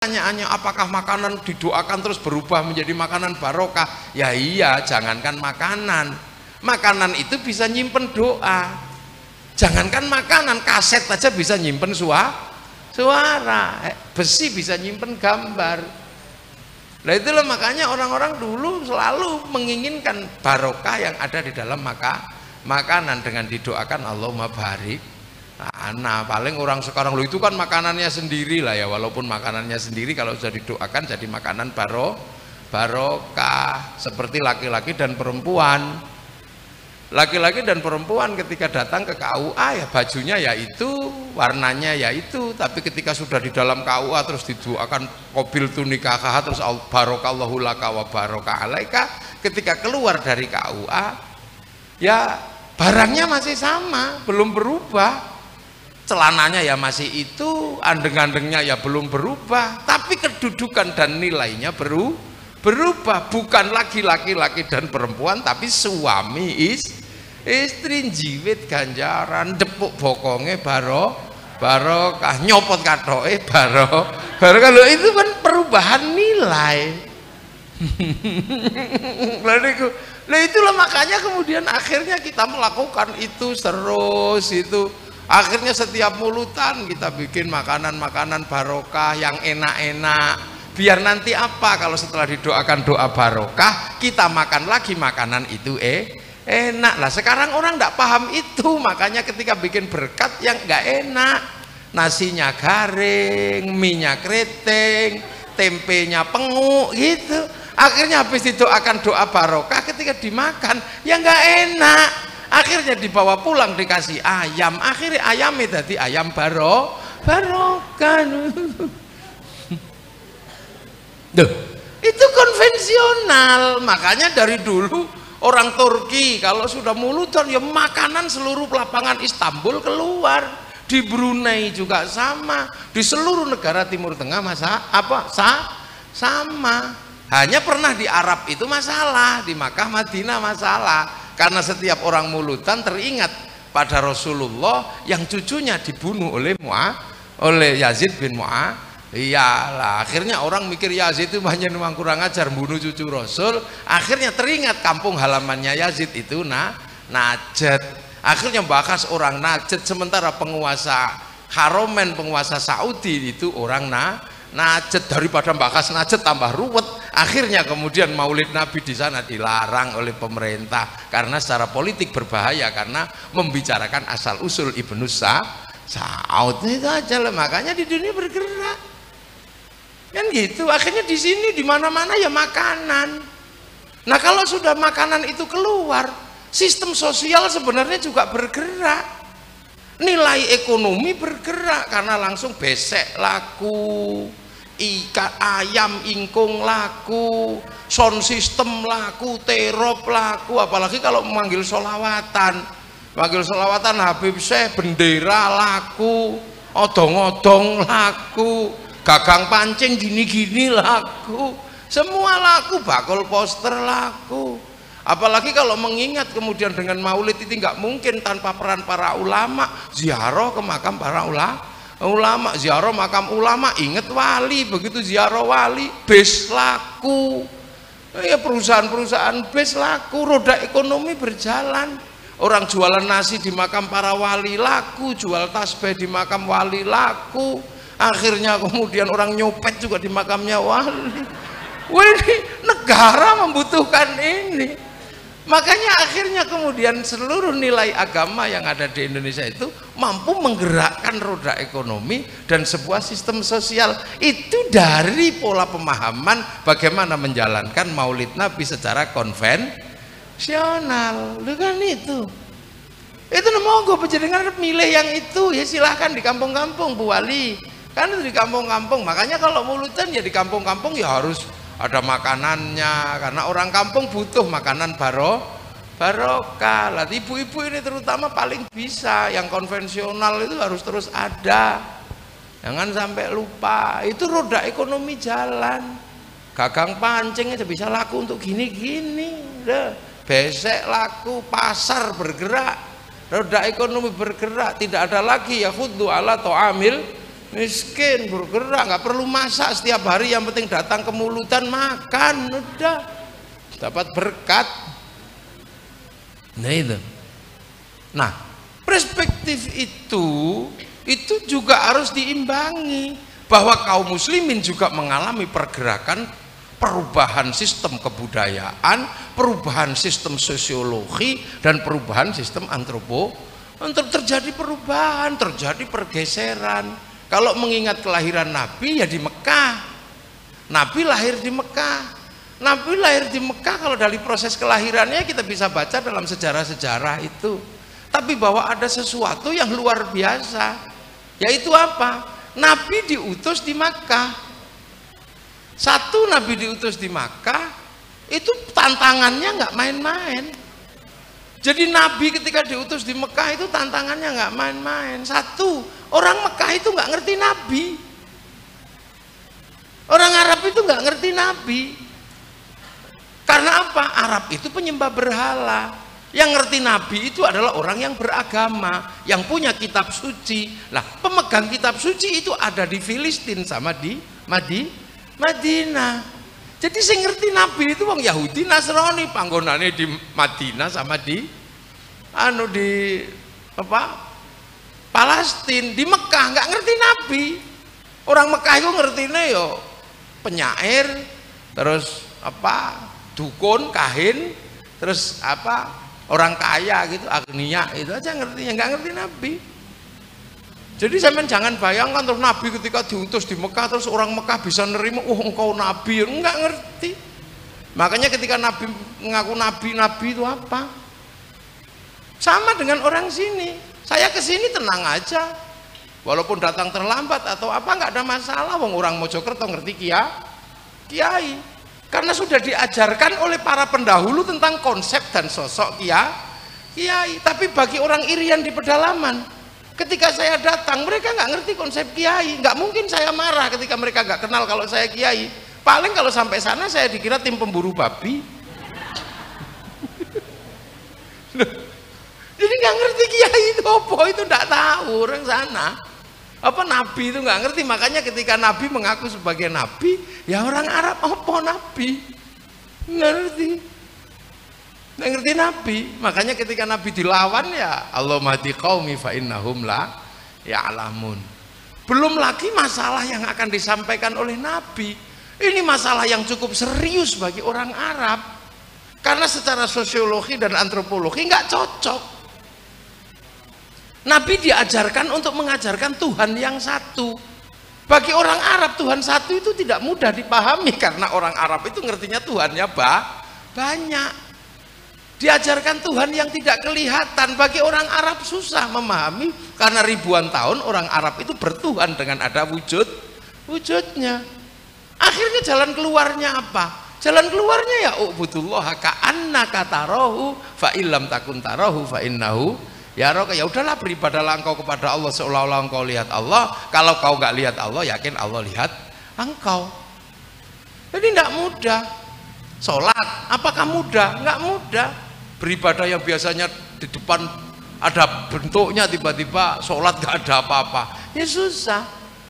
pertanyaannya apakah makanan didoakan terus berubah menjadi makanan barokah? Ya iya jangankan makanan. Makanan itu bisa nyimpen doa. Jangankan makanan kaset aja bisa nyimpen suara suara. Eh, besi bisa nyimpen gambar. Nah itulah makanya orang-orang dulu selalu menginginkan barokah yang ada di dalam maka makanan dengan didoakan Allahumma barik Nah, paling orang sekarang lo itu kan makanannya sendiri lah ya, walaupun makanannya sendiri kalau sudah didoakan jadi makanan baro, barokah. Seperti laki-laki dan perempuan. Laki-laki dan perempuan ketika datang ke KUA ya bajunya ya itu, warnanya ya itu, tapi ketika sudah di dalam KUA terus didoakan mobil tunikah terus barokallahu laka wa barokah alaika, ketika keluar dari KUA ya barangnya masih sama, belum berubah celananya ya masih itu, andeng-andengnya ya belum berubah, tapi kedudukan dan nilainya beru, berubah, bukan lagi laki-laki dan perempuan, tapi suami is, istri jiwit ganjaran, depuk bokongnya baro, barokah nyopot katoe baro, baro kalau itu kan perubahan nilai. Nah itulah makanya kemudian akhirnya kita melakukan itu terus itu akhirnya setiap mulutan kita bikin makanan-makanan barokah yang enak-enak. Biar nanti apa? Kalau setelah didoakan doa barokah kita makan lagi makanan itu eh enak. Lah sekarang orang tidak paham itu. Makanya ketika bikin berkat yang nggak enak nasinya garing minyak keriting tempenya penguk gitu. Akhirnya habis didoakan doa barokah ketika dimakan ya nggak enak akhirnya dibawa pulang dikasih ayam. Akhirnya ayamnya jadi ayam baro barokah Duh, itu konvensional. Makanya dari dulu orang Turki kalau sudah mulutan ya makanan seluruh lapangan Istanbul keluar. Di Brunei juga sama. Di seluruh negara Timur Tengah masa apa sa sama. Hanya pernah di Arab itu masalah di Makkah Madinah masalah karena setiap orang mulutan teringat pada Rasulullah yang cucunya dibunuh oleh Mu'a oleh Yazid bin Mu'a. Iyalah akhirnya orang mikir Yazid itu hanya memang kurang ajar bunuh cucu Rasul. Akhirnya teringat kampung halamannya Yazid itu nah Najd akhirnya bahas orang Najd sementara penguasa Haromen penguasa Saudi itu orang nah Najd daripada bahas Najd tambah ruwet akhirnya kemudian maulid nabi di sana dilarang oleh pemerintah karena secara politik berbahaya karena membicarakan asal usul ibnu Sa Saud itu aja lah makanya di dunia bergerak. Kan gitu akhirnya di sini di mana mana ya makanan. Nah kalau sudah makanan itu keluar sistem sosial sebenarnya juga bergerak. Nilai ekonomi bergerak karena langsung besek laku ikan ayam ingkung laku sound system laku terop laku apalagi kalau memanggil solawatan manggil solawatan Habib Syekh bendera laku odong-odong laku gagang pancing gini-gini laku. Semua laku bakul poster laku. Apalagi kalau mengingat kemudian dengan maulid itu nggak mungkin tanpa peran para ulama ziarah ke makam para ulama ulama ziarah makam ulama inget wali begitu ziarah wali bes laku. Ya perusahaan-perusahaan bes laku roda ekonomi berjalan. Orang jualan nasi di makam para wali laku jual tasbih di makam wali laku. Akhirnya kemudian orang nyopet juga di makamnya wali. Ini negara membutuhkan ini makanya akhirnya kemudian seluruh nilai agama yang ada di Indonesia itu mampu menggerakkan roda ekonomi dan sebuah sistem sosial. Itu dari pola pemahaman bagaimana menjalankan maulid nabi secara konvensional. Lu kan itu. Itu monggo penjaringan milih yang itu. Ya silahkan di kampung-kampung Bu Wali. Kan di kampung-kampung. Makanya kalau mulutan ya di kampung-kampung ya harus ada makanannya karena orang kampung butuh makanan baro barokah. Lah ibu-ibu ini terutama paling bisa yang konvensional itu harus terus ada. Jangan sampai lupa. Itu roda ekonomi jalan. Gagang pancing aja bisa laku untuk gini-gini. Besek laku pasar bergerak. Roda ekonomi bergerak. Tidak ada lagi ya khudu ala to'amil miskin bergerak nggak perlu masak setiap hari yang penting datang ke mulutan makan udah. Dapat berkat. Nah itu. Nah perspektif itu itu juga harus diimbangi bahwa kaum muslimin juga mengalami pergerakan perubahan sistem kebudayaan, perubahan sistem sosiologi dan perubahan sistem antropo untuk terjadi perubahan, terjadi pergeseran. Kalau mengingat kelahiran Nabi ya di Mekah. Nabi lahir di Mekah. Nabi lahir di Mekah kalau dari proses kelahirannya kita bisa baca dalam sejarah-sejarah itu. Tapi bahwa ada sesuatu yang luar biasa. Yaitu apa? Nabi diutus di Makkah. Satu Nabi diutus di Makkah, itu tantangannya nggak main-main. Jadi Nabi ketika diutus di Mekah itu tantangannya nggak main-main. Satu, orang Mekah itu nggak ngerti Nabi. Orang Arab itu nggak ngerti Nabi. Karena apa? Arab itu penyembah berhala. Yang ngerti Nabi itu adalah orang yang beragama, yang punya kitab suci. Nah, pemegang kitab suci itu ada di Filistin sama di Madi, Madinah. Jadi saya ngerti Nabi itu wong Yahudi Nasrani panggonane di Madinah sama di anu di apa? Palestina, di Mekah nggak ngerti Nabi. Orang Mekah itu ngertine yo penyair, terus apa? dukun, kahin, terus apa? orang kaya gitu agnia itu aja ngerti nggak ngerti Nabi jadi sampean jangan bayangkan terus Nabi ketika diutus di Mekah terus orang Mekah bisa nerima oh engkau Nabi nggak ngerti makanya ketika Nabi mengaku Nabi Nabi itu apa sama dengan orang sini saya ke sini tenang aja. Walaupun datang terlambat atau apa nggak ada masalah. Wong orang Mojokerto ngerti kia kiai. Karena sudah diajarkan oleh para pendahulu tentang konsep dan sosok kia kiai. Tapi bagi orang irian di pedalaman ketika saya datang mereka nggak ngerti konsep kiai. Nggak mungkin saya marah ketika mereka nggak kenal kalau saya kiai. Paling kalau sampai sana saya dikira tim pemburu babi jadi nggak ngerti kiai itu apa itu nggak tahu orang sana. Apa nabi itu nggak ngerti makanya ketika nabi mengaku sebagai nabi ya orang Arab apa nabi? Ngerti. Nggak ngerti nabi. Makanya ketika nabi dilawan ya Allah mati fa innahum la alamun belum lagi masalah yang akan disampaikan oleh nabi. Ini masalah yang cukup serius bagi orang Arab. Karena secara sosiologi dan antropologi nggak cocok Nabi diajarkan untuk mengajarkan Tuhan yang satu. Bagi orang Arab Tuhan satu itu tidak mudah dipahami karena orang Arab itu ngertinya Tuhannya bah, banyak. Diajarkan Tuhan yang tidak kelihatan bagi orang Arab susah memahami karena ribuan tahun orang Arab itu bertuhan dengan ada wujud wujudnya. Akhirnya jalan keluarnya apa? Jalan keluarnya ya ubudullah ka'annaka tarahu fa illam takun tarahu fa innahu ya roka ya udahlah beribadahlah engkau kepada Allah seolah-olah engkau lihat Allah. Kalau kau nggak lihat Allah yakin Allah lihat engkau. Jadi tidak mudah. Sholat apakah mudah? Nggak mudah. Beribadah yang biasanya di depan ada bentuknya tiba-tiba sholat nggak ada apa-apa. Ya susah